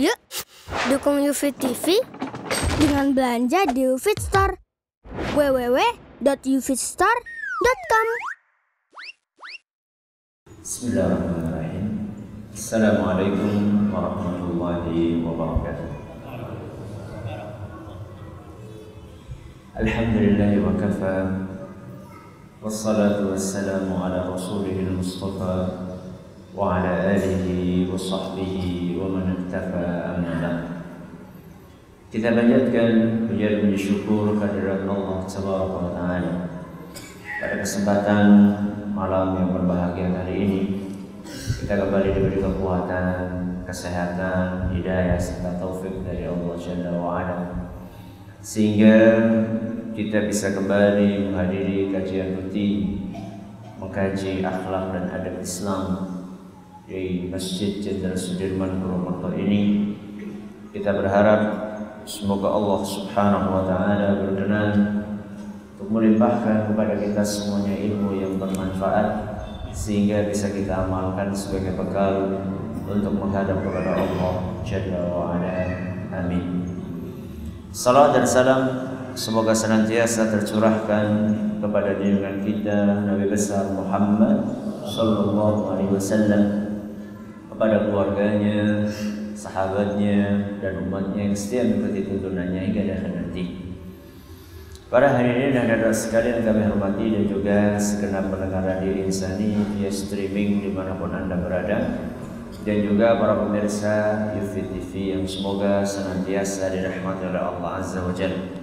Yuk, dukung UFIT TV dengan belanja di UFIT Store. www.ufitstore.com Bismillahirrahmanirrahim. Assalamualaikum warahmatullahi wabarakatuh. Alhamdulillah wa kafa Wassalatu wassalamu ala rasulihil mustafa Alihi wa sahbihi wa man iktafa amma Kita panjatkan puja dan syukur kehadirat Allah Tabaraka wa taala. Pada kesempatan malam yang berbahagia kali ini kita kembali diberi kekuatan, kesehatan, hidayah serta taufik dari Allah Jalla wa ala. Sehingga kita bisa kembali menghadiri kajian rutin mengkaji akhlak dan adab Islam di Masjid Jenderal Sudirman Purwokerto ini. Kita berharap semoga Allah Subhanahu wa taala berkenan untuk melimpahkan kepada kita semuanya ilmu yang bermanfaat sehingga bisa kita amalkan sebagai bekal untuk menghadap kepada Allah Jalla wa ala. Amin. Salam dan salam semoga senantiasa tercurahkan kepada junjungan kita Nabi besar Muhammad sallallahu alaihi wasallam kepada keluarganya, sahabatnya dan umatnya yang setia mengikuti tuntunannya hingga akhir nanti. Para hadirin dan hadirat sekalian kami hormati dan juga segenap pendengar radio Insani via streaming di mana pun anda berada dan juga para pemirsa Yufi TV yang semoga senantiasa dirahmati oleh Allah Azza wa Jalla.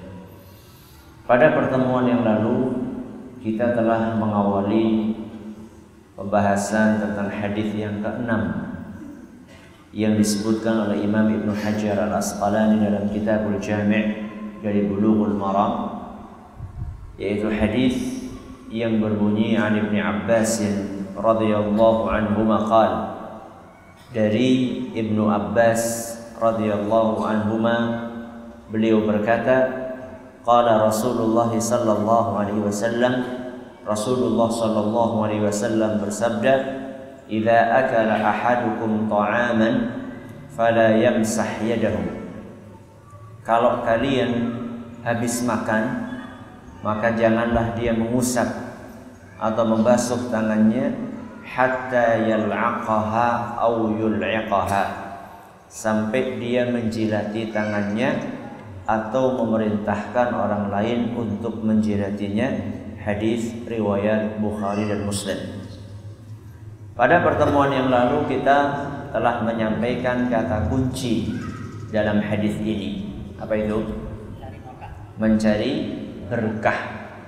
Pada pertemuan yang lalu kita telah mengawali pembahasan tentang hadis yang keenam yang disebutkan oleh Imam Ibn Hajar Al Asqalani dalam Kitabul Jami' dari Bulughul Maram yaitu hadis yang berbunyi an Ibnu Abbas radhiyallahu anhu maqal dari Ibnu Abbas radhiyallahu anhuma beliau berkata qala Rasulullah sallallahu alaihi wasallam Rasulullah sallallahu alaihi wasallam bersabda idza akala ahadukum ta'aman fala yamsah yadahu kalau kalian habis makan maka janganlah dia mengusap atau membasuh tangannya hatta yal'aqaha au yul'iqaha. Sampai dia menjilati tangannya atau memerintahkan orang lain untuk menjilatinya. Hadis riwayat Bukhari dan Muslim pada pertemuan yang lalu kita telah menyampaikan kata kunci dalam hadis ini. Apa itu? Mencari berkah.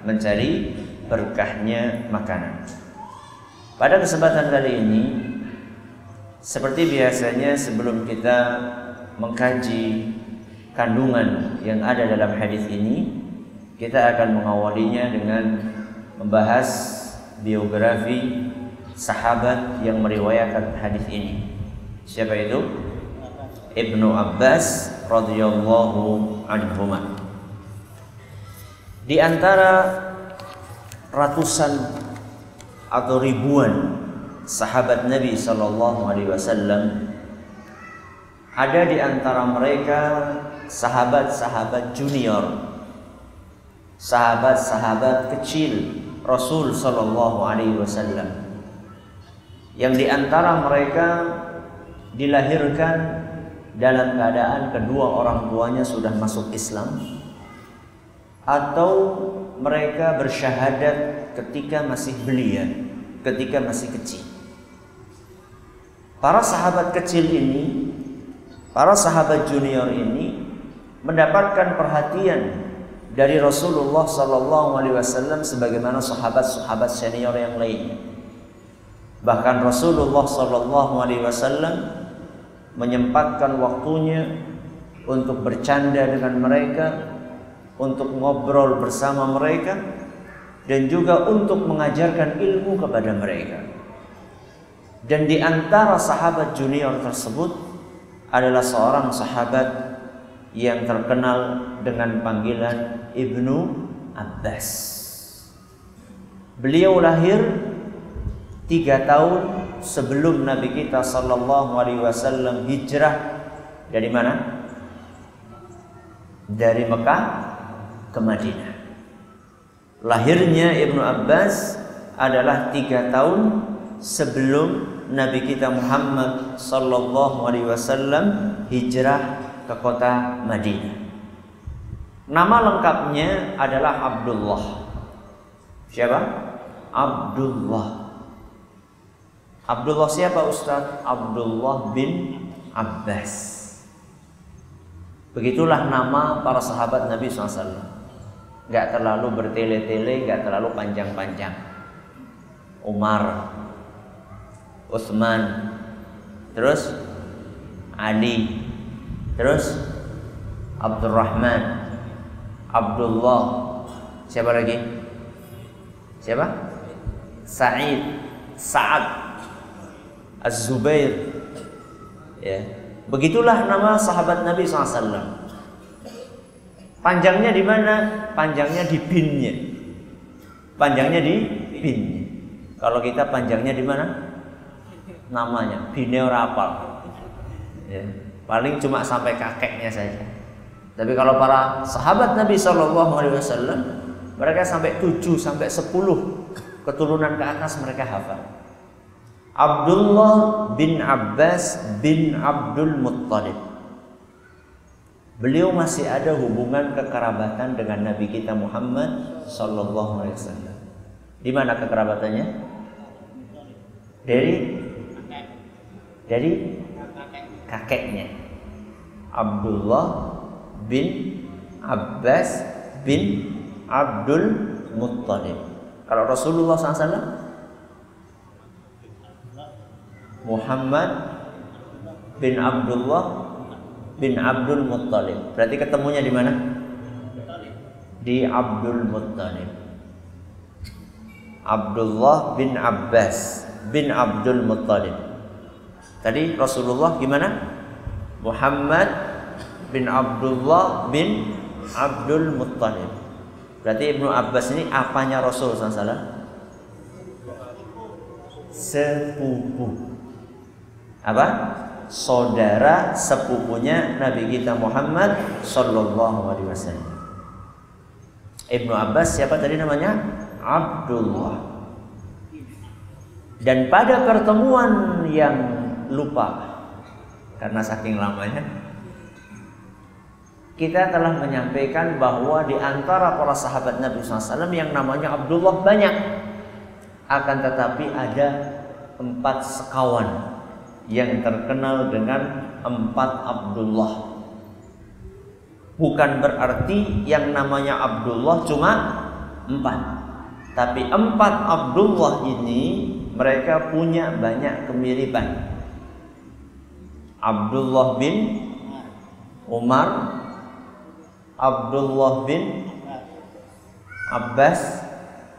Mencari berkahnya makanan. Pada kesempatan kali ini seperti biasanya sebelum kita mengkaji kandungan yang ada dalam hadis ini kita akan mengawalinya dengan membahas biografi sahabat yang meriwayatkan hadis ini. Siapa itu? Ibnu Abbas radhiyallahu anhu di antara ratusan atau ribuan sahabat Nabi Shallallahu Alaihi Wasallam ada di antara mereka sahabat-sahabat junior, sahabat-sahabat kecil Rasul Shallallahu Alaihi Wasallam yang di antara mereka dilahirkan dalam keadaan kedua orang tuanya sudah masuk Islam atau mereka bersyahadat ketika masih belia, ketika masih kecil. Para sahabat kecil ini, para sahabat junior ini mendapatkan perhatian dari Rasulullah Sallallahu Alaihi Wasallam sebagaimana sahabat-sahabat senior yang lain. Bahkan Rasulullah Sallallahu Alaihi Wasallam menyempatkan waktunya untuk bercanda dengan mereka, untuk ngobrol bersama mereka dan juga untuk mengajarkan ilmu kepada mereka. Dan di antara sahabat junior tersebut adalah seorang sahabat yang terkenal dengan panggilan Ibnu Abbas. Beliau lahir tiga tahun sebelum Nabi kita Sallallahu Alaihi Wasallam hijrah Dari mana? Dari Mekah ke Madinah. Lahirnya Ibnu Abbas adalah tiga tahun sebelum Nabi kita Muhammad Sallallahu Alaihi Wasallam hijrah ke kota Madinah. Nama lengkapnya adalah Abdullah. Siapa? Abdullah. Abdullah siapa Ustaz? Abdullah bin Abbas. Begitulah nama para sahabat Nabi SAW. Gak terlalu bertele-tele, gak terlalu panjang-panjang. Umar, Utsman, terus Ali, terus Abdurrahman, Abdullah, siapa lagi? Siapa? Sa'id, Sa'ad, Az-Zubair. Ya. Begitulah nama sahabat Nabi SAW. Panjangnya di mana? Panjangnya di binnya. Panjangnya di binnya. Kalau kita panjangnya di mana? Namanya binnya rapal. Ya. Paling cuma sampai kakeknya saja. Tapi kalau para sahabat Nabi Wasallam mereka sampai 7 sampai 10 keturunan ke atas mereka hafal. Abdullah bin Abbas bin Abdul Muttalib. Beliau masih ada hubungan kekerabatan dengan Nabi kita Muhammad Sallallahu Alaihi Wasallam. Di mana kekerabatannya? Dari dari kakeknya. Abdullah bin Abbas bin Abdul Muttalib. Kalau Rasulullah SAW Muhammad bin Abdullah bin Abdul Muttalib. Berarti ketemunya di mana? Di Abdul Muttalib. Abdullah bin Abbas bin Abdul Muttalib. Tadi Rasulullah gimana? Muhammad bin Abdullah bin Abdul Muttalib. Berarti Ibnu Abbas ini apanya Rasul SAW? Sepupu. Apa? Saudara sepupunya Nabi kita Muhammad Sallallahu Alaihi Wasallam. Ibnu Abbas siapa tadi namanya? Abdullah. Dan pada pertemuan yang lupa karena saking lamanya kita telah menyampaikan bahwa di antara para sahabat Nabi SAW yang namanya Abdullah banyak akan tetapi ada empat sekawan yang terkenal dengan empat Abdullah. Bukan berarti yang namanya Abdullah cuma empat. Tapi empat Abdullah ini mereka punya banyak kemiripan. Abdullah bin Umar Abdullah bin Abbas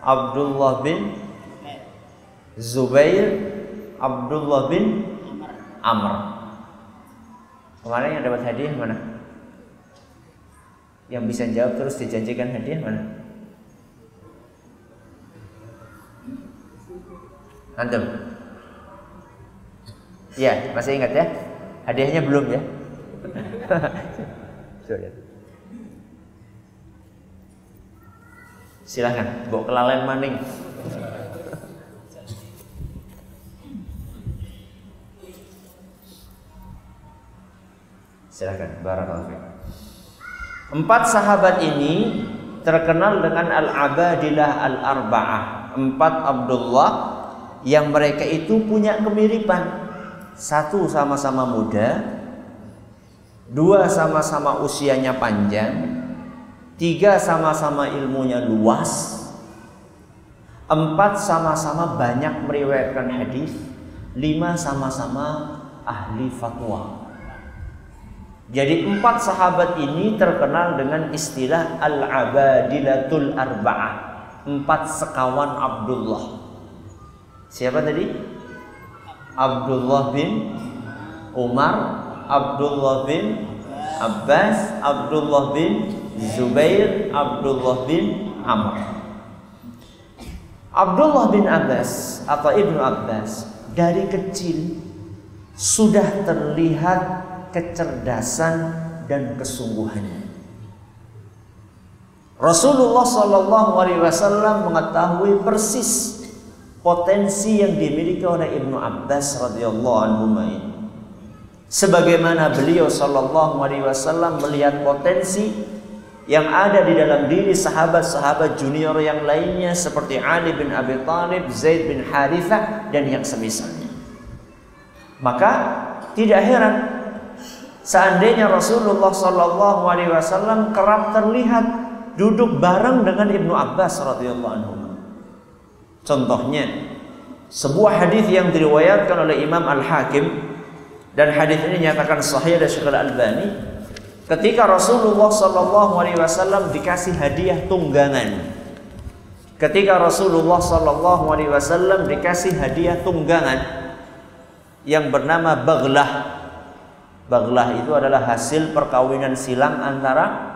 Abdullah bin Zubair Abdullah bin Amr Kemarin yang dapat hadiah mana? Yang bisa jawab terus dijanjikan hadiah mana? Antum? Ya, masih ingat ya? Hadiahnya belum ya? Silahkan, bawa kelalen maning. Silahkan, barakallahu Empat sahabat ini terkenal dengan al-abadilah al-arba'ah. Empat Abdullah yang mereka itu punya kemiripan. Satu sama-sama muda, dua sama-sama usianya panjang, Tiga sama-sama ilmunya luas. Empat sama-sama banyak meriwayatkan hadis. Lima sama-sama ahli fatwa. Jadi empat sahabat ini terkenal dengan istilah al-abadilatul arba'ah. Empat sekawan Abdullah. Siapa tadi? Abdullah bin Umar, Abdullah bin Abbas, Abdullah bin Zubair Abdullah bin Amr. Abdullah bin Abbas atau Ibnu Abbas dari kecil sudah terlihat kecerdasan dan kesungguhannya. Rasulullah Shallallahu Alaihi Wasallam mengetahui persis potensi yang dimiliki oleh Ibnu Abbas radhiyallahu anhu ini. Sebagaimana beliau Shallallahu Alaihi Wasallam melihat potensi yang ada di dalam diri sahabat-sahabat junior yang lainnya seperti Ali bin Abi Thalib, Zaid bin Harithah dan yang semisalnya. Maka tidak heran seandainya Rasulullah Shallallahu Alaihi Wasallam kerap terlihat duduk bareng dengan Ibnu Abbas radhiyallahu anhu. Contohnya sebuah hadis yang diriwayatkan oleh Imam Al Hakim dan hadis ini nyatakan sahih dari Syekh Al Albani ketika Rasulullah Shallallahu Alaihi Wasallam dikasih hadiah tunggangan. Ketika Rasulullah Shallallahu Alaihi Wasallam dikasih hadiah tunggangan, yang bernama baglah. Baglah itu adalah hasil perkawinan silang antara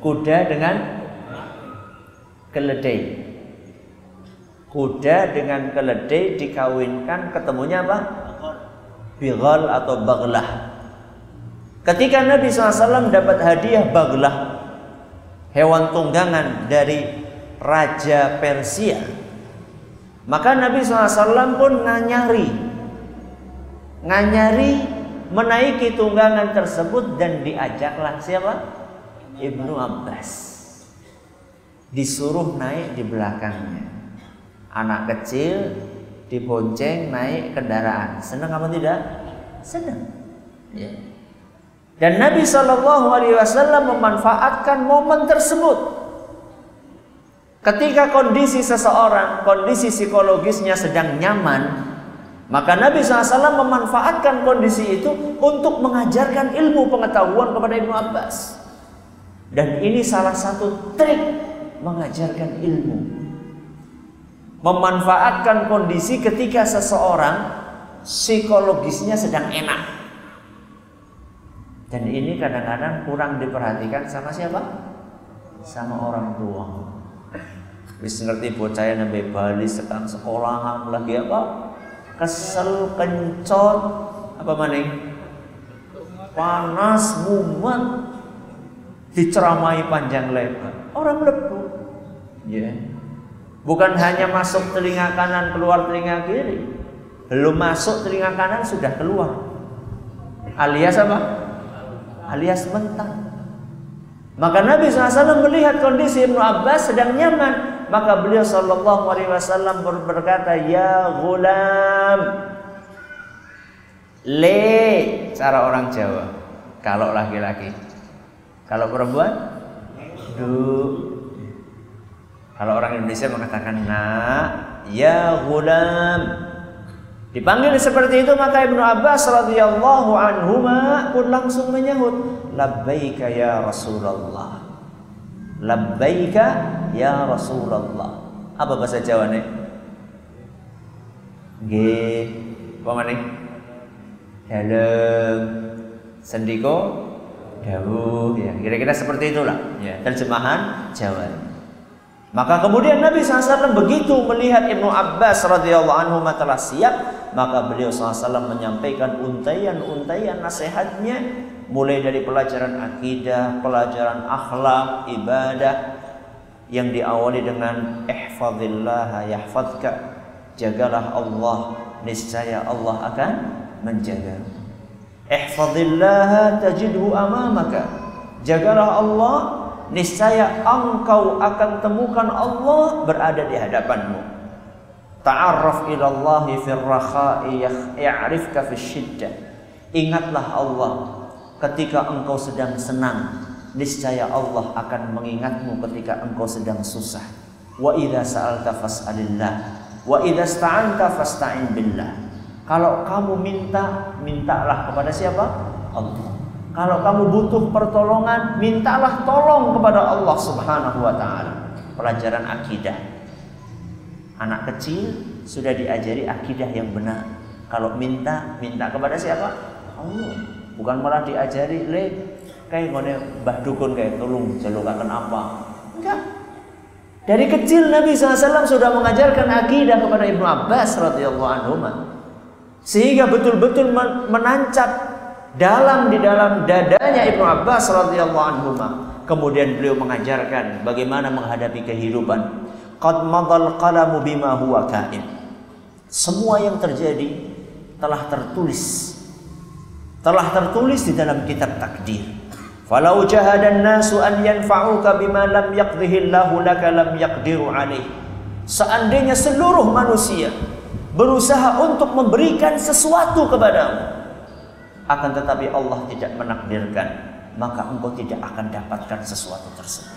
kuda dengan keledai. Kuda dengan keledai dikawinkan ketemunya apa? Bigal atau baglah. Ketika Nabi SAW dapat hadiah baglah, hewan tunggangan dari Raja Persia, maka Nabi SAW pun nganyari Nganyari menaiki tunggangan tersebut dan diajaklah siapa? Ibnu Abbas Disuruh naik di belakangnya Anak kecil dibonceng naik kendaraan Senang apa tidak? Senang ya. Dan Nabi Shallallahu Alaihi Wasallam memanfaatkan momen tersebut Ketika kondisi seseorang, kondisi psikologisnya sedang nyaman, maka Nabi SAW memanfaatkan kondisi itu untuk mengajarkan ilmu pengetahuan kepada Ibnu Abbas. Dan ini salah satu trik mengajarkan ilmu. Memanfaatkan kondisi ketika seseorang psikologisnya sedang enak. Dan ini kadang-kadang kurang diperhatikan sama siapa? Sama orang tua. Wis ngerti bocah yang Bali sekarang sekolahan lagi apa? Kesel, kencot, apa maning? Panas, mumet, diceramai panjang lebar. Orang lebu. Ya. Yeah. Bukan hanya masuk telinga kanan keluar telinga kiri. Belum masuk telinga kanan sudah keluar. Alias apa? Alias mentah. Maka Nabi SAW melihat kondisi Ibnu Abbas sedang nyaman maka beliau sallallahu alaihi wasallam berkata ya gulam le cara orang Jawa. Kalau laki-laki. Kalau perempuan? Du. Kalau orang Indonesia mengatakan nak ya gulam Dipanggil seperti itu maka Ibnu Abbas radhiyallahu anhu pun langsung menyahut labbaika ya Rasulullah labbaika ya Rasulullah. Apa bahasa Jawa nih? G, apa mana? Dalam sendiko dawuh ya kira-kira seperti itulah ya terjemahan Jawa. Maka kemudian Nabi SAW begitu melihat Ibnu Abbas radhiyallahu anhu telah siap, maka beliau SAW menyampaikan untaian-untaian nasihatnya mulai dari pelajaran akidah, pelajaran akhlak, ibadah yang diawali dengan ihfazillah yahfazka. Jagalah Allah, niscaya Allah akan menjaga. Ihfazillah tajidhu amamaka. Jagalah Allah, niscaya engkau akan temukan Allah berada di hadapanmu. Ta'arraf ila Allah fi rakha'i ya'rifka syiddah. Ingatlah Allah ketika engkau sedang senang, niscaya Allah akan mengingatmu ketika engkau sedang susah. Wa idza sa'alta fas'alillah, wa idza sta'anta fasta'in billah. Kalau kamu minta, mintalah kepada siapa? Allah. Kalau kamu butuh pertolongan, mintalah tolong kepada Allah Subhanahu wa taala. Pelajaran akidah. Anak kecil sudah diajari akidah yang benar. Kalau minta, minta kepada siapa? Allah bukan malah diajari le kayak ngone mbah dukun kayak tolong jalukaken apa enggak dari kecil Nabi SAW sudah mengajarkan akidah kepada Ibnu Abbas radhiyallahu anhu sehingga betul-betul menancap dalam di dalam dadanya Ibnu Abbas radhiyallahu anhu. Kemudian beliau mengajarkan bagaimana menghadapi kehidupan. Qad madal qalamu bima huwa kain. Semua yang terjadi telah tertulis. Telah tertulis di dalam kitab takdir. Falau jahadan nasu an yanfa'uka bima lam yaqdihi Allahu laka lam yaqdiru alaih. Seandainya seluruh manusia berusaha untuk memberikan sesuatu kepadamu akan tetapi Allah tidak menakdirkan maka engkau tidak akan dapatkan sesuatu tersebut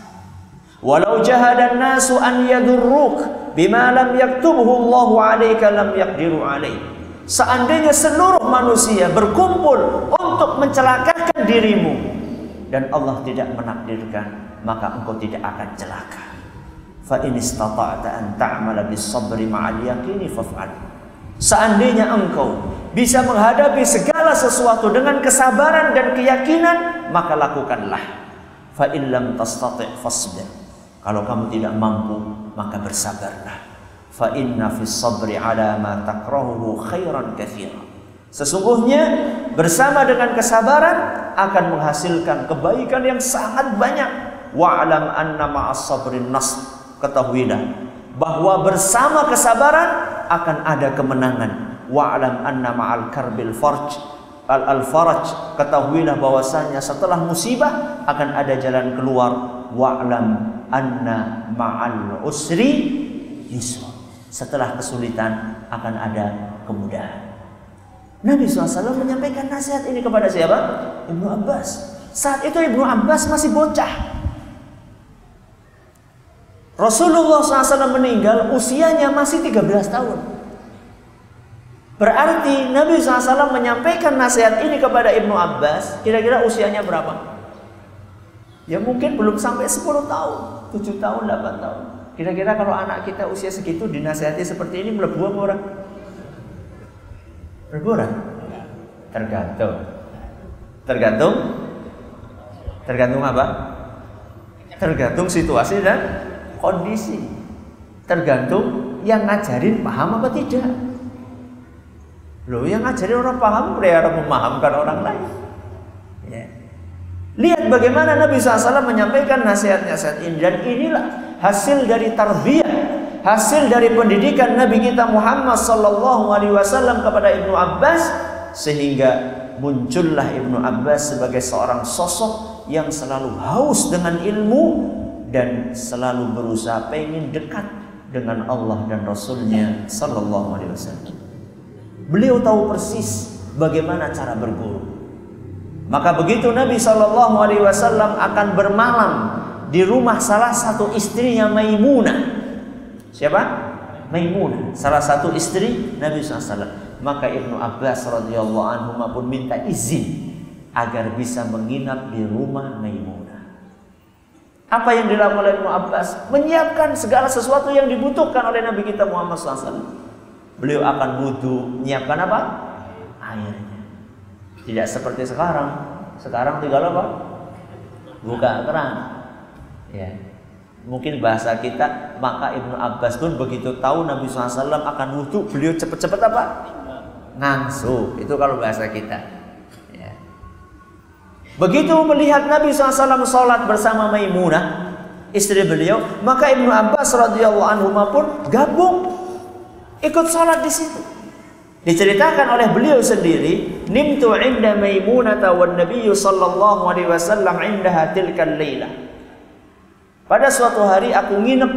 walau jahadan nasu an yadurruk bima lam yaktubhu Allah 'alaika lam yaqdiru alaih seandainya seluruh manusia berkumpul untuk mencelakakan dirimu dan Allah tidak menakdirkan maka engkau tidak akan celaka fa in istata'ta an ta'mala bis sabri ma'al yaqini faf'al seandainya engkau bisa menghadapi segala sesuatu dengan kesabaran dan keyakinan, maka lakukanlah. Fa illam tastati' fasbir. Kalau kamu tidak mampu, maka bersabarlah. Fa inna fis sabri ala ma takrahuhu khairan katsira. Sesungguhnya bersama dengan kesabaran akan menghasilkan kebaikan yang sangat banyak. Wa'lam anna ma'as sabrin nas. Ketahuilah bahwa bersama kesabaran akan ada kemenangan wa'lam anna ma'al karbil farj al al faraj ketahuilah bahwasanya setelah musibah akan ada jalan keluar wa'lam anna ma'al usri yusra setelah kesulitan akan ada kemudahan Nabi SAW menyampaikan nasihat ini kepada siapa? Ibnu Abbas saat itu Ibnu Abbas masih bocah Rasulullah SAW meninggal usianya masih 13 tahun Berarti Nabi SAW menyampaikan nasihat ini kepada Ibnu Abbas, kira-kira usianya berapa? Ya mungkin belum sampai 10 tahun, 7 tahun, 8 tahun. Kira-kira kalau anak kita usia segitu dinasihati seperti ini melebu apa orang? Melebu? Tergantung. Tergantung? Tergantung apa? Tergantung situasi dan kondisi. Tergantung yang ngajarin paham apa tidak. Loh yang ngajarin orang paham orang memahamkan orang lain. Ya. Lihat bagaimana Nabi SAW menyampaikan nasihat-nasihat ini dan inilah hasil dari tarbiyah, hasil dari pendidikan Nabi kita Muhammad Sallallahu Alaihi Wasallam kepada Ibnu Abbas sehingga muncullah Ibnu Abbas sebagai seorang sosok yang selalu haus dengan ilmu dan selalu berusaha pengen dekat dengan Allah dan Rasulnya Sallallahu Alaihi Wasallam. Beliau tahu persis bagaimana cara berguru. Maka begitu Nabi Shallallahu Alaihi Wasallam akan bermalam di rumah salah satu istrinya Maimunah. Siapa? Maimunah, salah satu istri Nabi SAW. Maka Ibnu Abbas radhiyallahu anhu pun minta izin agar bisa menginap di rumah Maimunah. Apa yang dilakukan oleh Ibnu Abbas? Menyiapkan segala sesuatu yang dibutuhkan oleh Nabi kita Muhammad SAW beliau akan wudhu menyiapkan apa airnya tidak seperti sekarang sekarang tinggal apa buka keran ya mungkin bahasa kita maka Ibnu Abbas pun begitu tahu Nabi SAW akan wudhu beliau cepet-cepet apa ngangsu itu kalau bahasa kita ya. begitu melihat Nabi SAW sholat bersama Maimunah istri beliau maka Ibnu Abbas radhiyallahu anhu pun gabung ikut sholat di situ. Diceritakan oleh beliau sendiri, nimtu inda Maimunah wan Nabi sallallahu alaihi wasallam indaha tilkal laila. Pada suatu hari aku nginep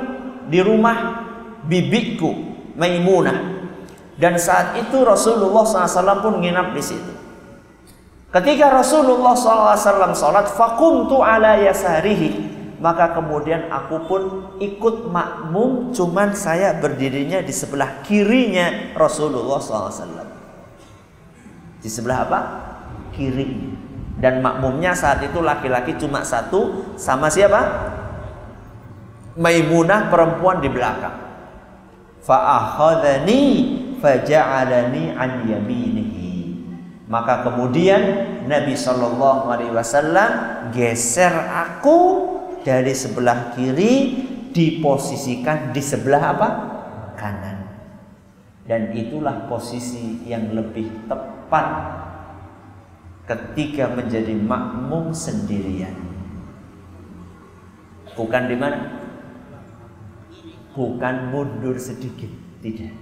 di rumah bibiku Maimunah. Dan saat itu Rasulullah SAW pun nginap di situ. Ketika Rasulullah SAW sholat, fakumtu ala yasarihi maka kemudian aku pun ikut makmum cuman saya berdirinya di sebelah kirinya Rasulullah SAW di sebelah apa? kiri dan makmumnya saat itu laki-laki cuma satu sama siapa? Maimunah perempuan di belakang fa'akhadhani faja'alani an yaminihi maka kemudian Nabi Shallallahu Alaihi Wasallam geser aku dari sebelah kiri diposisikan di sebelah apa? kanan. Dan itulah posisi yang lebih tepat ketika menjadi makmum sendirian. Bukan di mana? Bukan mundur sedikit, tidak.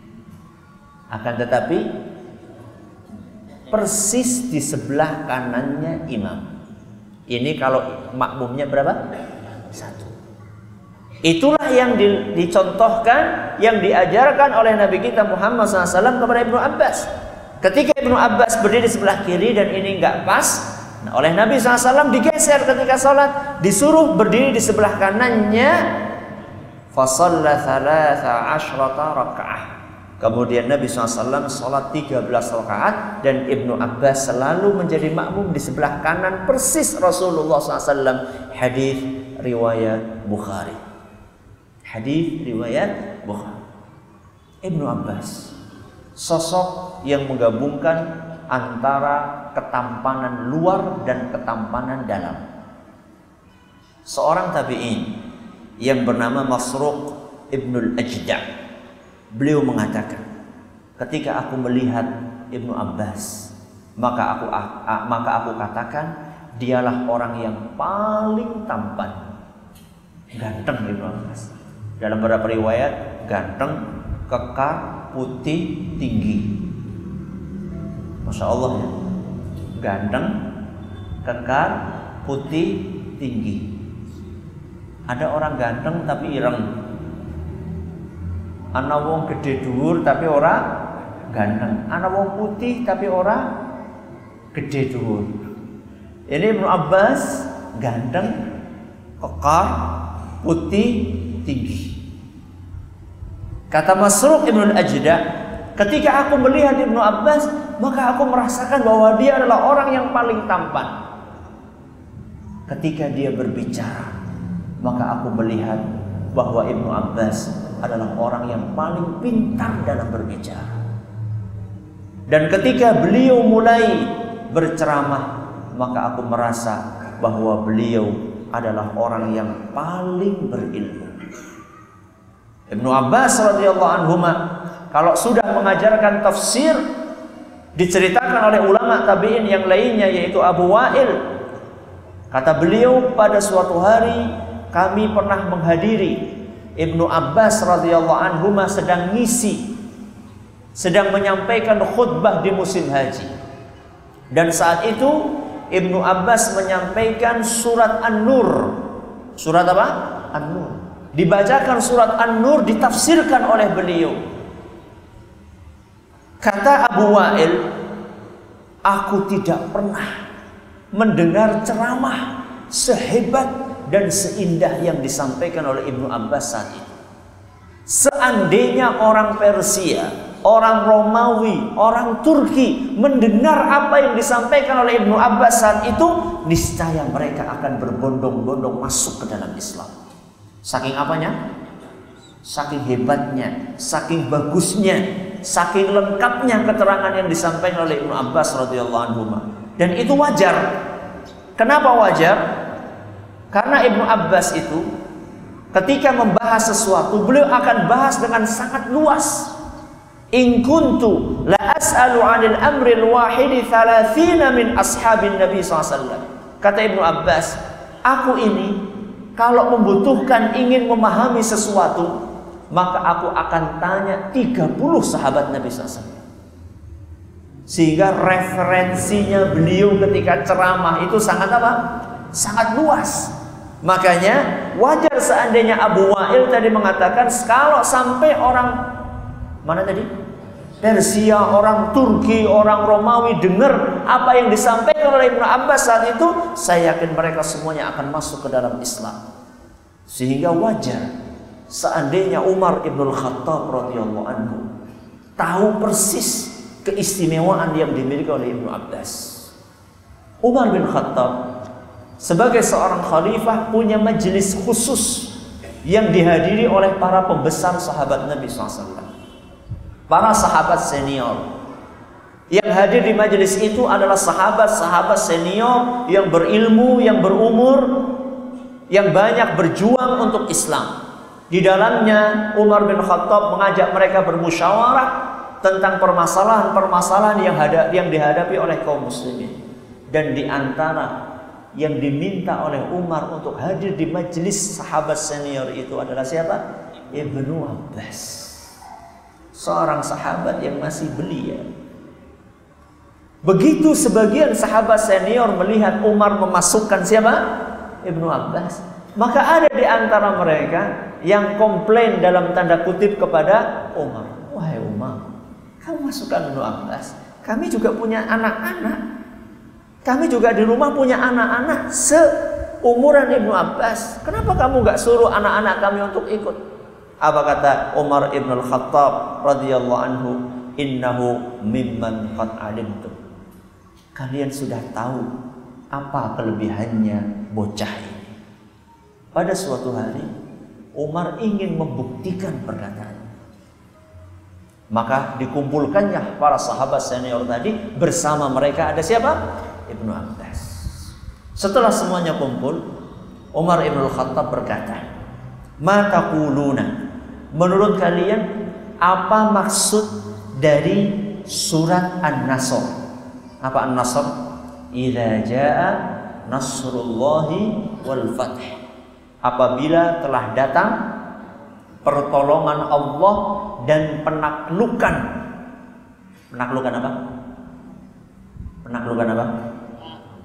Akan tetapi persis di sebelah kanannya imam. Ini kalau makmumnya berapa? Satu. Itulah yang di, dicontohkan, yang diajarkan oleh Nabi kita Muhammad SAW kepada Ibnu Abbas. Ketika Ibnu Abbas berdiri di sebelah kiri dan ini nggak pas, nah oleh Nabi SAW digeser ketika sholat, disuruh berdiri di sebelah kanannya. Fasalla thalatha ashrata raka'ah. Kemudian Nabi SAW sholat 13 rakaat dan Ibnu Abbas selalu menjadi makmum di sebelah kanan persis Rasulullah SAW. Hadis riwayat Bukhari. Hadis riwayat Bukhari. Ibnu Abbas sosok yang menggabungkan antara ketampanan luar dan ketampanan dalam. Seorang tabi'in yang bernama Masruq Ibnul Ajda' beliau mengatakan, ketika aku melihat Ibnu Abbas, maka aku maka aku katakan dialah orang yang paling tampan. Ganteng Ibnu Abbas. Dalam beberapa riwayat ganteng, kekar, putih, tinggi. Masya Allah ya. Ganteng, kekar, putih, tinggi. Ada orang ganteng tapi ireng. Ana wong gede dhuwur tapi ora ganteng. Ana wong putih tapi ora gede dhuwur. Ini Ibnu Abbas ganteng, kekar, putih, tinggi. Kata Masruq Ibnu Ajda, ketika aku melihat Ibnu Abbas, maka aku merasakan bahwa dia adalah orang yang paling tampan. Ketika dia berbicara, maka aku melihat bahwa Ibnu Abbas adalah orang yang paling pintar dalam berbicara. Dan ketika beliau mulai berceramah, maka aku merasa bahwa beliau adalah orang yang paling berilmu. Ibnu Abbas radhiyallahu anhu kalau sudah mengajarkan tafsir diceritakan oleh ulama tabi'in yang lainnya yaitu Abu Wa'il kata beliau pada suatu hari kami pernah menghadiri Ibnu Abbas radhiyallahu anhu sedang ngisi sedang menyampaikan khutbah di musim haji dan saat itu Ibnu Abbas menyampaikan surat An-Nur surat apa? An-Nur dibacakan surat An-Nur ditafsirkan oleh beliau. Kata Abu Wa'il, aku tidak pernah mendengar ceramah sehebat dan seindah yang disampaikan oleh Ibnu Abbas saat itu. Seandainya orang Persia, orang Romawi, orang Turki mendengar apa yang disampaikan oleh Ibnu Abbas saat itu, niscaya mereka akan berbondong-bondong masuk ke dalam Islam. Saking apanya? Saking hebatnya, saking bagusnya, saking lengkapnya keterangan yang disampaikan oleh Ibnu Abbas radhiyallahu anhu. Dan itu wajar. Kenapa wajar? Karena Ibnu Abbas itu ketika membahas sesuatu, beliau akan bahas dengan sangat luas. In kuntu la as'alu 'anil amril wahidi 30 min ashabin Nabi SAW. Kata Ibnu Abbas, aku ini kalau membutuhkan ingin memahami sesuatu, maka aku akan tanya 30 sahabat Nabi SAW. Sehingga referensinya beliau ketika ceramah itu sangat apa? Sangat luas. Makanya wajar seandainya Abu Wa'il tadi mengatakan kalau sampai orang mana tadi? Persia, orang Turki, orang Romawi dengar apa yang disampaikan oleh Ibnu Abbas saat itu, saya yakin mereka semuanya akan masuk ke dalam Islam. Sehingga wajar seandainya Umar Ibnul Khattab radhiyallahu anhu tahu persis keistimewaan yang dimiliki oleh Ibnu Abbas. Umar bin Khattab sebagai seorang khalifah punya majelis khusus yang dihadiri oleh para pembesar sahabat Nabi SAW para sahabat senior. Yang hadir di majelis itu adalah sahabat-sahabat senior yang berilmu, yang berumur, yang banyak berjuang untuk Islam. Di dalamnya Umar bin Khattab mengajak mereka bermusyawarah tentang permasalahan-permasalahan yang yang dihadapi oleh kaum muslimin. Dan di antara yang diminta oleh Umar untuk hadir di majelis sahabat senior itu adalah siapa? Ibnu Abbas. Seorang sahabat yang masih belia. Begitu sebagian sahabat senior melihat Umar memasukkan siapa? Ibnu Abbas. Maka ada di antara mereka yang komplain dalam tanda kutip kepada Umar. Wahai Umar, kamu masukkan Ibnu Abbas. Kami juga punya anak-anak. Kami juga di rumah punya anak-anak seumuran Ibnu Abbas. Kenapa kamu nggak suruh anak-anak kami untuk ikut? Apa kata Umar Ibn Al-Khattab radhiyallahu anhu? Innahu mimman qad alimtum. Kalian sudah tahu apa kelebihannya bocah ini. Pada suatu hari Umar ingin membuktikan perkataan. Maka dikumpulkannya para sahabat senior tadi bersama mereka ada siapa? Ibnu Abbas. Setelah semuanya kumpul, Umar Ibn Khattab berkata, Mata kuluna, menurut kalian apa maksud dari surat An-Nasr? Apa An-Nasr? Idza jaa nasrullahi wal fath. Apabila telah datang pertolongan Allah dan penaklukan. Penaklukan apa? Penaklukan apa?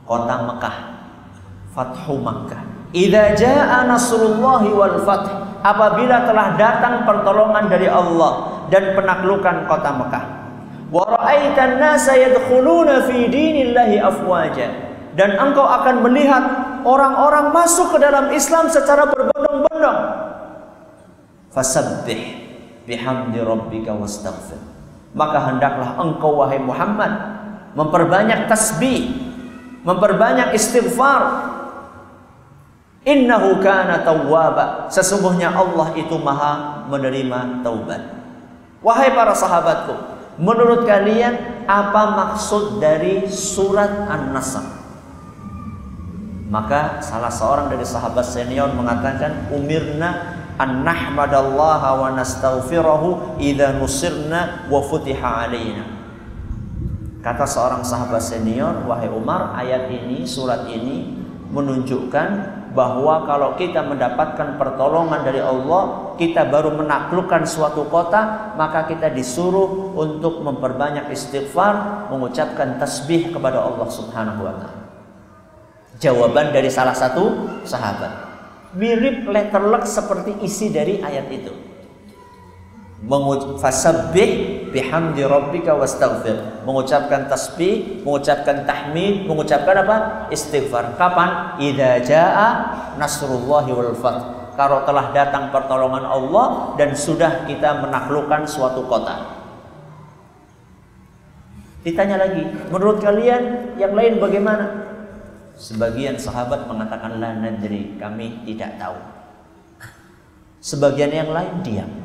Kota Mekah. Fathu Makkah. Idza jaa nasrullahi wal fath. Apabila telah datang pertolongan dari Allah dan penaklukan kota Mekah. Wa ra'aitan nasa yadkhuluna fi dinillahi afwaja. Dan engkau akan melihat orang-orang masuk ke dalam Islam secara berbondong-bondong. Fasabbih bihamdi rabbika wastaghfir. Maka hendaklah engkau wahai Muhammad memperbanyak tasbih memperbanyak istighfar. Innahu kana tawwaba. Sesungguhnya Allah itu Maha menerima taubat. Wahai para sahabatku, menurut kalian apa maksud dari surat An-Nasr? Maka salah seorang dari sahabat senior mengatakan umirna an nahmadallaha wa nastaghfirahu idza nusirna wa futiha alaina. Kata seorang sahabat senior, wahai Umar, ayat ini, surat ini menunjukkan bahwa kalau kita mendapatkan pertolongan dari Allah, kita baru menaklukkan suatu kota, maka kita disuruh untuk memperbanyak istighfar, mengucapkan tasbih kepada Allah Subhanahu wa taala. Jawaban dari salah satu sahabat. Mirip letterlek seperti isi dari ayat itu fasabbih bihamdi rabbika wastaghfir. Mengucapkan tasbih mengucapkan tahmid mengucapkan apa? Istighfar. Kapan? Idza jaa nasrullahi wal fath. Kalau telah datang pertolongan Allah dan sudah kita menaklukkan suatu kota. Ditanya lagi menurut kalian yang lain bagaimana? Sebagian sahabat mengatakan la nadri. Kami tidak tahu. Sebagian yang lain diam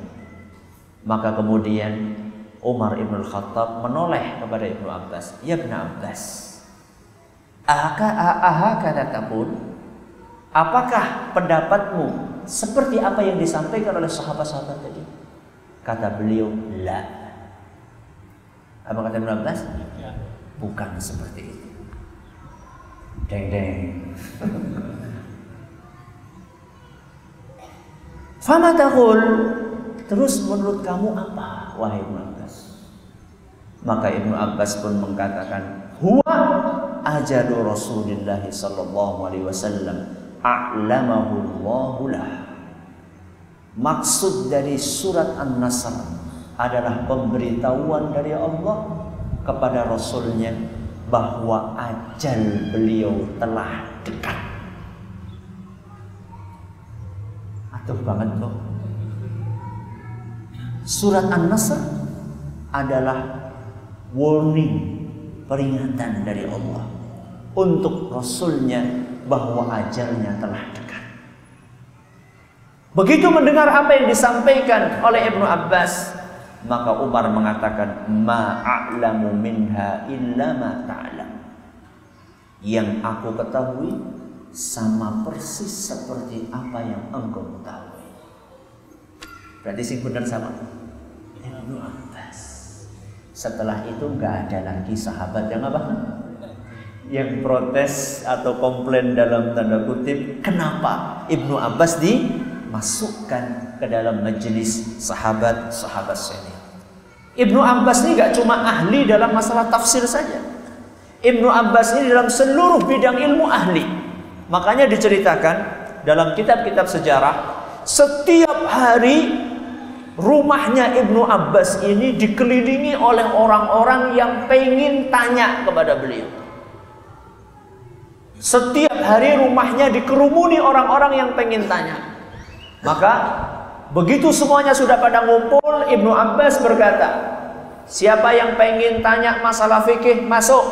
maka kemudian Umar ibn Khattab menoleh kepada Ibnu Abbas. Ya Ibnu Abbas, ahaka ahaka? Apakah pendapatmu seperti apa yang disampaikan oleh sahabat-sahabat tadi? Kata beliau, la. Apa kata Ibnu Abbas? Ya. Bukan seperti itu. Deng deng. Fama Terus menurut kamu apa wahai Ibnu Abbas? Maka Ibnu Abbas pun mengatakan, "Huwa ajadu Rasulullah sallallahu alaihi wasallam a'lamahu Allah Maksud dari surat An-Nasr adalah pemberitahuan dari Allah kepada Rasulnya bahwa ajal beliau telah dekat. Atuh banget tuh. Surat An-Nasr adalah warning, peringatan dari Allah untuk Rasulnya bahwa ajalnya telah dekat. Begitu mendengar apa yang disampaikan oleh Ibnu Abbas, maka Umar mengatakan, "Ma'a'lamu minha illa ma ta'lam." Yang aku ketahui sama persis seperti apa yang engkau ketahui. Berarti sing benar sama Ibnu Abbas. Setelah itu nggak ada lagi sahabat yang apa? Yang protes atau komplain dalam tanda kutip, kenapa Ibnu Abbas dimasukkan ke dalam majelis sahabat-sahabat senior? Ibnu Abbas ini gak cuma ahli dalam masalah tafsir saja. Ibnu Abbas ini dalam seluruh bidang ilmu ahli. Makanya diceritakan dalam kitab-kitab sejarah, setiap hari rumahnya Ibnu Abbas ini dikelilingi oleh orang-orang yang pengen tanya kepada beliau. Setiap hari rumahnya dikerumuni orang-orang yang pengen tanya. Maka begitu semuanya sudah pada ngumpul, Ibnu Abbas berkata, siapa yang pengen tanya masalah fikih masuk.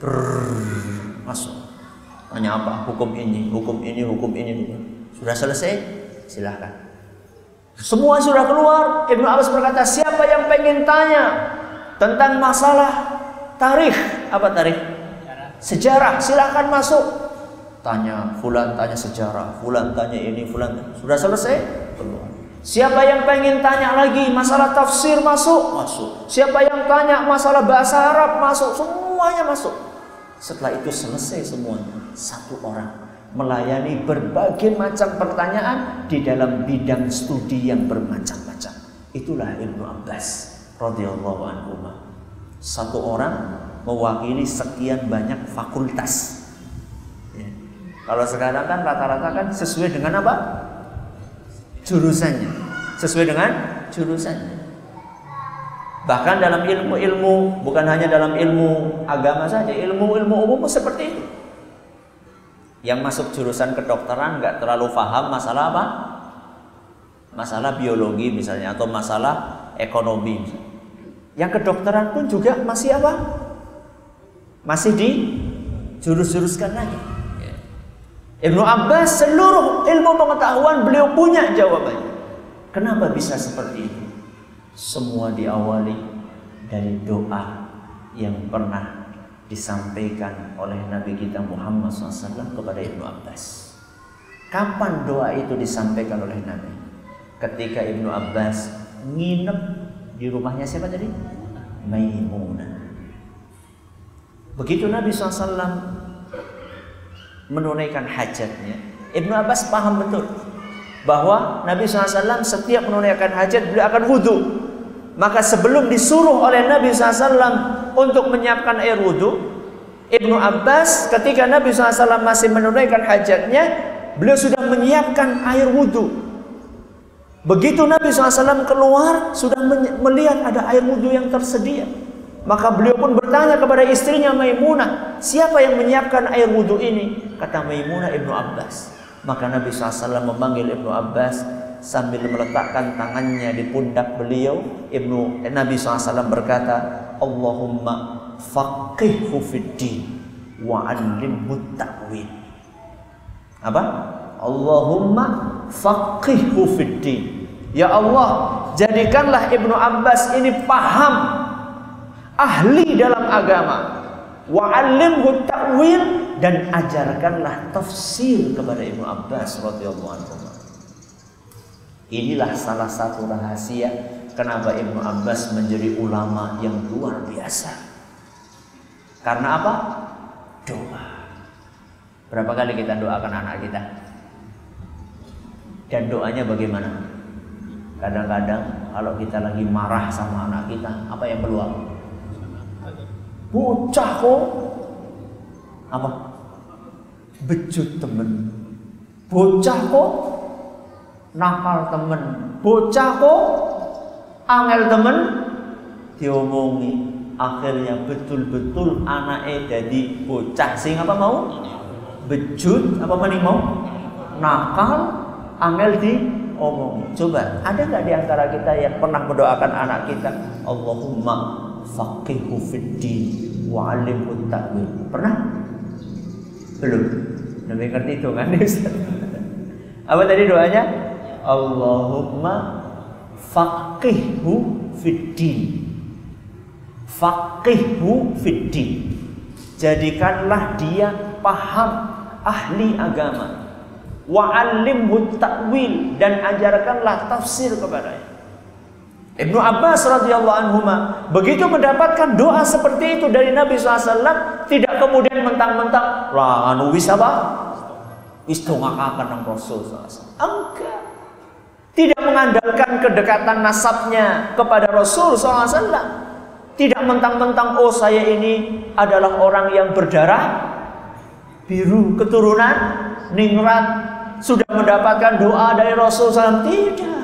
Brrr, masuk. Tanya apa? Hukum ini, hukum ini, hukum ini. Sudah selesai? Silahkan. Semua sudah keluar. Ibnu Abbas berkata, siapa yang pengen tanya tentang masalah tarikh? Apa tarikh? Sejarah. Silahkan masuk. Tanya, fulan tanya sejarah, fulan tanya ini, fulan sudah selesai? Keluar. Siapa yang pengen tanya lagi masalah tafsir masuk? Masuk. Siapa yang tanya masalah bahasa Arab masuk? Semuanya masuk. Setelah itu selesai semuanya. Satu orang melayani berbagai macam pertanyaan di dalam bidang studi yang bermacam-macam. Itulah Ibnu Abbas radhiyallahu anhu. Satu orang mewakili sekian banyak fakultas. Ya. Kalau sekarang kan rata-rata kan sesuai dengan apa? Jurusannya. Sesuai dengan jurusannya. Bahkan dalam ilmu-ilmu, bukan hanya dalam ilmu agama saja, ilmu-ilmu umum seperti itu yang masuk jurusan kedokteran nggak terlalu paham masalah apa? Masalah biologi misalnya atau masalah ekonomi. Yang kedokteran pun juga masih apa? Masih di jurus-juruskan lagi. Ibnu Abbas seluruh ilmu pengetahuan beliau punya jawabannya. Kenapa bisa seperti itu? Semua diawali dari doa yang pernah disampaikan oleh Nabi kita Muhammad SAW kepada Ibnu Abbas. Kapan doa itu disampaikan oleh Nabi? Ketika Ibnu Abbas nginep di rumahnya siapa tadi? Maimunah. Begitu Nabi SAW menunaikan hajatnya, Ibnu Abbas paham betul bahwa Nabi SAW setiap menunaikan hajat beliau akan wudhu. Maka sebelum disuruh oleh Nabi SAW untuk menyiapkan air wudhu, Ibnu Abbas ketika Nabi SAW masih menunaikan hajatnya, beliau sudah menyiapkan air wudhu. Begitu Nabi SAW keluar, sudah melihat ada air wudhu yang tersedia. Maka beliau pun bertanya kepada istrinya Maimunah, siapa yang menyiapkan air wudhu ini? Kata Maimunah Ibnu Abbas. Maka Nabi SAW memanggil Ibnu Abbas sambil meletakkan tangannya di pundak beliau. Ibnu Nabi SAW berkata, Allahumma faqihhu fid din wa 'allimhu ta'wil. Apa? Allahumma faqihhu fid din. Ya Allah, jadikanlah Ibnu Abbas ini paham ahli dalam agama. Wa 'allimhu ta'wil dan ajarkanlah tafsir kepada Ibnu Abbas radhiyallahu anhu. Inilah salah satu rahasia Kenapa Ibnu Abbas menjadi ulama yang luar biasa? Karena apa? Doa. Berapa kali kita doakan anak kita? Dan doanya bagaimana? Kadang-kadang kalau kita lagi marah sama anak kita, apa yang keluar? Bocah kok. Apa? Bejut temen. Bocah kok. Nakal temen. Bocah kok angel temen. Diomongi akhirnya betul-betul anaknya jadi bocah. Sing apa mau? Bejut apa maning mau? Nakal angel di omong coba ada nggak di antara kita yang pernah mendoakan anak kita? Allahumma faqihu fid din wa alimhu ta'wil. Pernah? Belum. Nabi ngerti itu kan apa tadi doanya Allahumma faqihhu fiddin. Faqihhu fiddin. Jadikanlah dia paham ahli agama. Wa alimhu ta'wil dan ajarkanlah tafsir kepadanya. Ibnu Abbas radhiyallahu anhu begitu mendapatkan doa seperti itu dari Nabi SAW tidak kemudian mentang-mentang lah anu wis apa wis dongakaken Rasul SAW enggak tidak mengandalkan kedekatan nasabnya kepada Rasul SAW tidak mentang-mentang oh saya ini adalah orang yang berdarah biru keturunan ningrat sudah mendapatkan doa dari Rasul SAW tidak.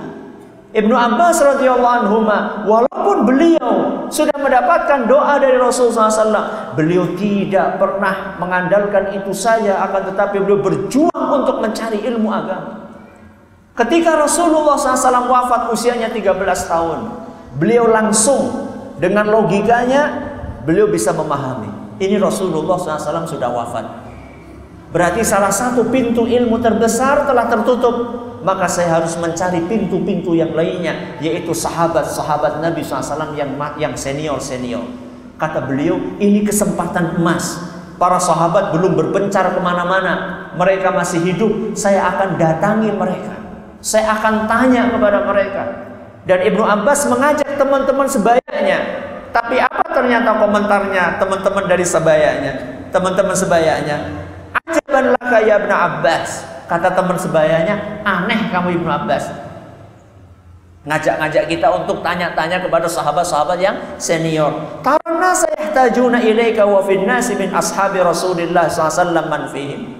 Ibnu Abbas radhiyallahu anhu walaupun beliau sudah mendapatkan doa dari Rasulullah SAW, beliau tidak pernah mengandalkan itu saja, akan tetapi beliau berjuang untuk mencari ilmu agama. Ketika Rasulullah SAW wafat usianya 13 tahun, beliau langsung dengan logikanya beliau bisa memahami. Ini Rasulullah SAW sudah wafat. Berarti salah satu pintu ilmu terbesar telah tertutup maka saya harus mencari pintu-pintu yang lainnya yaitu sahabat-sahabat Nabi SAW yang yang senior-senior kata beliau ini kesempatan emas para sahabat belum berpencar ke mana-mana mereka masih hidup saya akan datangi mereka saya akan tanya kepada mereka dan Ibnu Abbas mengajak teman-teman sebayanya tapi apa ternyata komentarnya teman-teman dari sebayanya teman-teman sebayanya ajaban laka Ibnu Abbas Kata teman sebayanya, aneh kamu Ibnu Abbas. Ngajak-ngajak kita untuk tanya-tanya kepada sahabat-sahabat yang senior. Karena saya tajuna ilaika wa nasi min ashabi Rasulillah man fihim.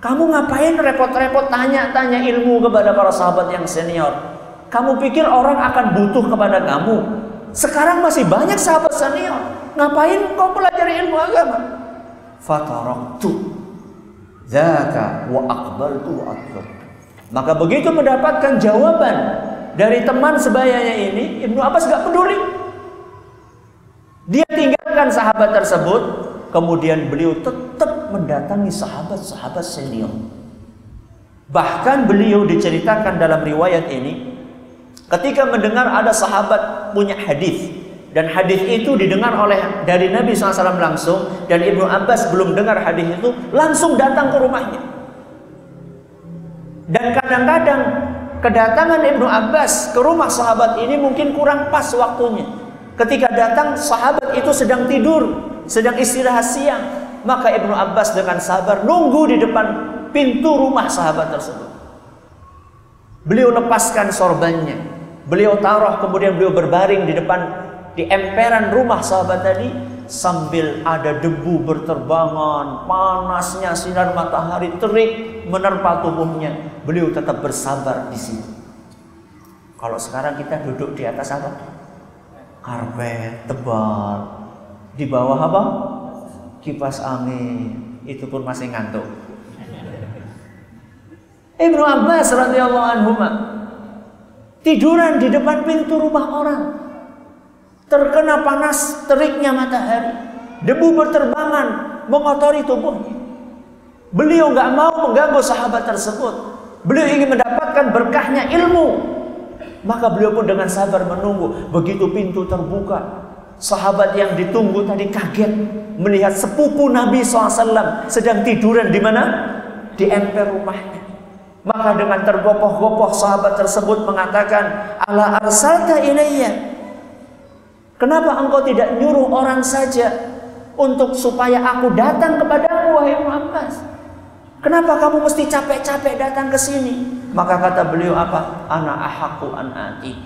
Kamu ngapain repot-repot tanya-tanya ilmu kepada para sahabat yang senior? Kamu pikir orang akan butuh kepada kamu? Sekarang masih banyak sahabat senior. Ngapain kau pelajari ilmu agama? Fataroktu Zaka wa aqbaltu wa akbar. Maka begitu mendapatkan jawaban dari teman sebayanya ini, Ibnu Abbas gak peduli. Dia tinggalkan sahabat tersebut, kemudian beliau tetap mendatangi sahabat-sahabat senior. Bahkan beliau diceritakan dalam riwayat ini, ketika mendengar ada sahabat punya hadis dan hadis itu didengar oleh dari Nabi SAW langsung dan Ibnu Abbas belum dengar hadis itu langsung datang ke rumahnya. Dan kadang-kadang kedatangan Ibnu Abbas ke rumah sahabat ini mungkin kurang pas waktunya. Ketika datang sahabat itu sedang tidur, sedang istirahat siang, maka Ibnu Abbas dengan sabar nunggu di depan pintu rumah sahabat tersebut. Beliau lepaskan sorbannya, beliau taruh kemudian beliau berbaring di depan di emperan rumah sahabat tadi sambil ada debu berterbangan, panasnya sinar matahari terik menerpa tubuhnya, beliau tetap bersabar di situ. Kalau sekarang kita duduk di atas apa? Karpet tebal. Di bawah apa? Kipas angin. Itu pun masih ngantuk. Ibnu Abbas radhiyallahu anhu tiduran di depan pintu rumah orang terkena panas teriknya matahari, debu berterbangan mengotori tubuhnya. Beliau nggak mau mengganggu sahabat tersebut. Beliau ingin mendapatkan berkahnya ilmu. Maka beliau pun dengan sabar menunggu. Begitu pintu terbuka, sahabat yang ditunggu tadi kaget melihat sepupu Nabi SAW sedang tiduran di mana? Di emper rumahnya. Maka dengan tergopoh-gopoh sahabat tersebut mengatakan, "Ala arsalta ilayya?" Kenapa engkau tidak nyuruh orang saja untuk supaya aku datang kepadamu wahai Muhammad? Kenapa kamu mesti capek-capek datang ke sini? Maka kata beliau apa? Ana ahaku an ati.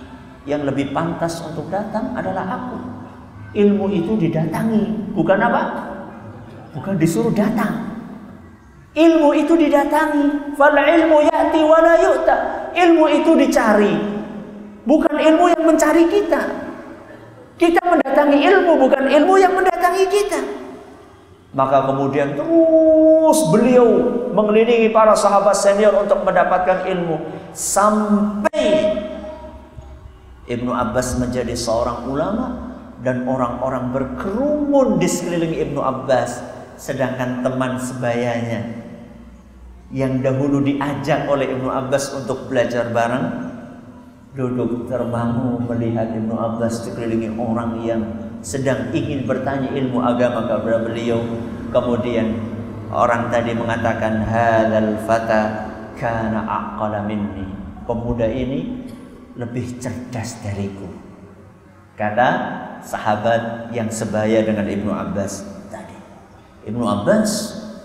Yang lebih pantas untuk datang adalah aku. Ilmu itu didatangi, bukan apa? Bukan disuruh datang. Ilmu itu didatangi. Fal ilmu ya'ti wa la yu'ta. Ilmu itu dicari. Bukan ilmu yang mencari kita. Kita mendatangi ilmu bukan ilmu yang mendatangi kita. Maka kemudian terus beliau mengelilingi para sahabat senior untuk mendapatkan ilmu sampai Ibnu Abbas menjadi seorang ulama dan orang-orang berkerumun di sekeliling Ibnu Abbas sedangkan teman sebayanya yang dahulu diajak oleh Ibnu Abbas untuk belajar bareng duduk terbangun melihat Ibnu Abbas dikelilingi orang yang sedang ingin bertanya ilmu agama kepada beliau. Kemudian orang tadi mengatakan hadzal fata kana aqala minni. Pemuda ini lebih cerdas dariku. Kata sahabat yang sebaya dengan Ibnu Abbas tadi. Ibnu Abbas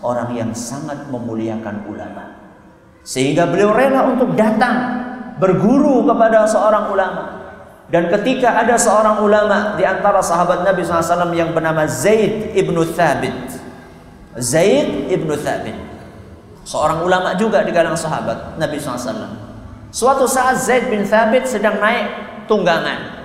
orang yang sangat memuliakan ulama. Sehingga beliau rela untuk datang berguru kepada seorang ulama. Dan ketika ada seorang ulama di antara sahabat Nabi SAW yang bernama Zaid ibnu Thabit. Zaid ibnu Thabit. Seorang ulama juga di kalangan sahabat Nabi SAW. Suatu saat Zaid bin Thabit sedang naik tunggangan.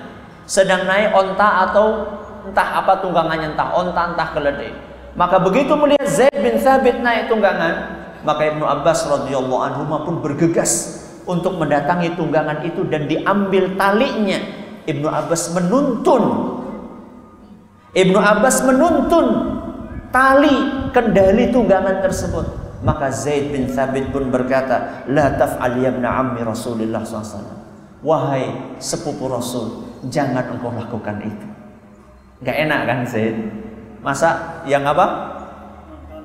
Sedang naik onta atau entah apa tunggangannya, entah onta, entah keledai. Maka begitu melihat Zaid bin Thabit naik tunggangan, maka Ibnu Abbas radhiyallahu anhu pun bergegas untuk mendatangi tunggangan itu dan diambil talinya. Ibnu Abbas menuntun. Ibnu Abbas menuntun tali kendali tunggangan tersebut. Maka Zaid bin Thabit pun berkata, La taf'al ya ammi Rasulullah SAW. Wahai sepupu Rasul, jangan engkau lakukan itu. Gak enak kan Zaid? Masa yang apa?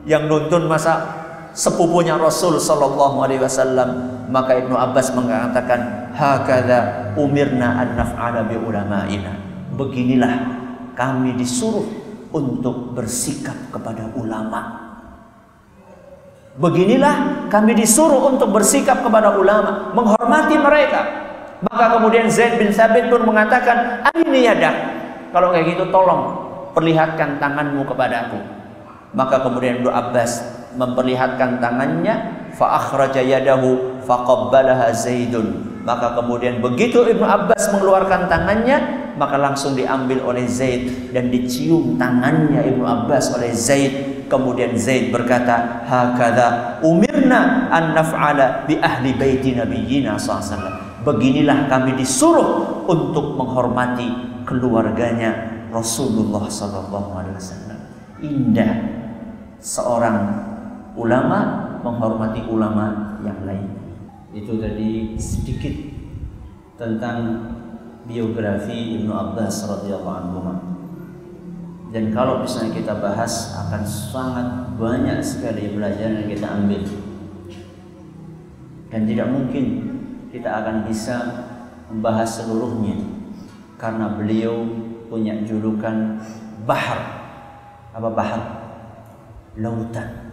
Yang nuntun masa sepupunya Rasul sallallahu alaihi wasallam maka Ibnu Abbas mengatakan hakadha umirna an naf'ala bi ulama'ina beginilah kami disuruh untuk bersikap kepada ulama beginilah kami disuruh untuk bersikap kepada ulama menghormati mereka maka kemudian Zaid bin Sabit pun mengatakan ini yadak kalau kayak gitu tolong perlihatkan tanganmu kepada aku. Maka kemudian Ibnu Abbas memperlihatkan tangannya fa akhraja yadahu faqabbalaha Zaidun. Maka kemudian begitu Ibnu Abbas mengeluarkan tangannya maka langsung diambil oleh Zaid dan dicium tangannya Ibnu Abbas oleh Zaid. Kemudian Zaid berkata hakadha umirna an naf'ala bi ahli baiti nabiyyina sallallahu beginilah kami disuruh untuk menghormati keluarganya Rasulullah wasallam indah seorang ulama menghormati ulama yang lain. Itu tadi sedikit tentang biografi Ibnu Abbas radhiyallahu anhu. Dan kalau misalnya kita bahas akan sangat banyak sekali pelajaran yang kita ambil. Dan tidak mungkin kita akan bisa membahas seluruhnya karena beliau punya julukan bahar. Apa bahar? Lautan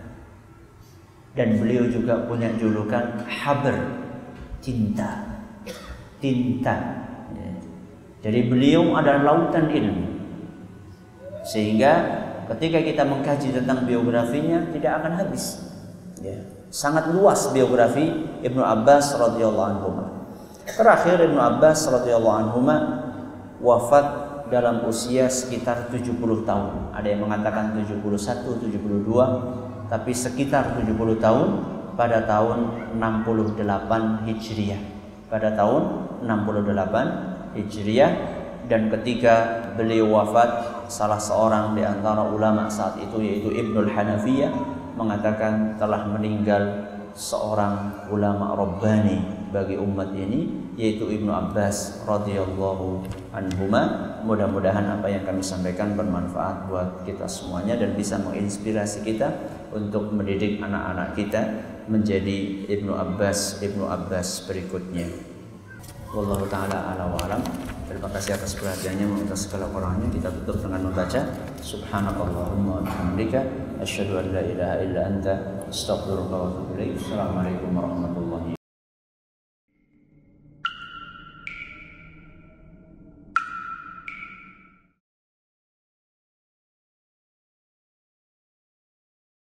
dan beliau juga punya julukan haber cinta tinta ya. jadi beliau adalah lautan ilmu sehingga ketika kita mengkaji tentang biografinya tidak akan habis ya. Sangat luas biografi Ibnu Abbas radhiyallahu anhu. Terakhir Ibnu Abbas radhiyallahu anhu wafat dalam usia sekitar 70 tahun. Ada yang mengatakan 71 72 tapi sekitar 70 tahun pada tahun 68 Hijriah. Pada tahun 68 Hijriah. Dan ketika beliau wafat salah seorang di antara ulama saat itu yaitu Ibnul Hanafiyah mengatakan telah meninggal seorang ulama rabbani bagi umat ini yaitu Ibnu Abbas radhiyallahu anhuma mudah-mudahan apa yang kami sampaikan bermanfaat buat kita semuanya dan bisa menginspirasi kita untuk mendidik anak-anak kita menjadi Ibnu Abbas Ibnu Abbas berikutnya. Wallahu taala ala wa alam. Terima kasih atas perhatiannya atas segala kurangnya kita tutup dengan membaca subhanakallahumma wa bihamdika asyhadu an la ilaha illa anta astaghfiruka wa atubu ilaik. Assalamualaikum warahmatullahi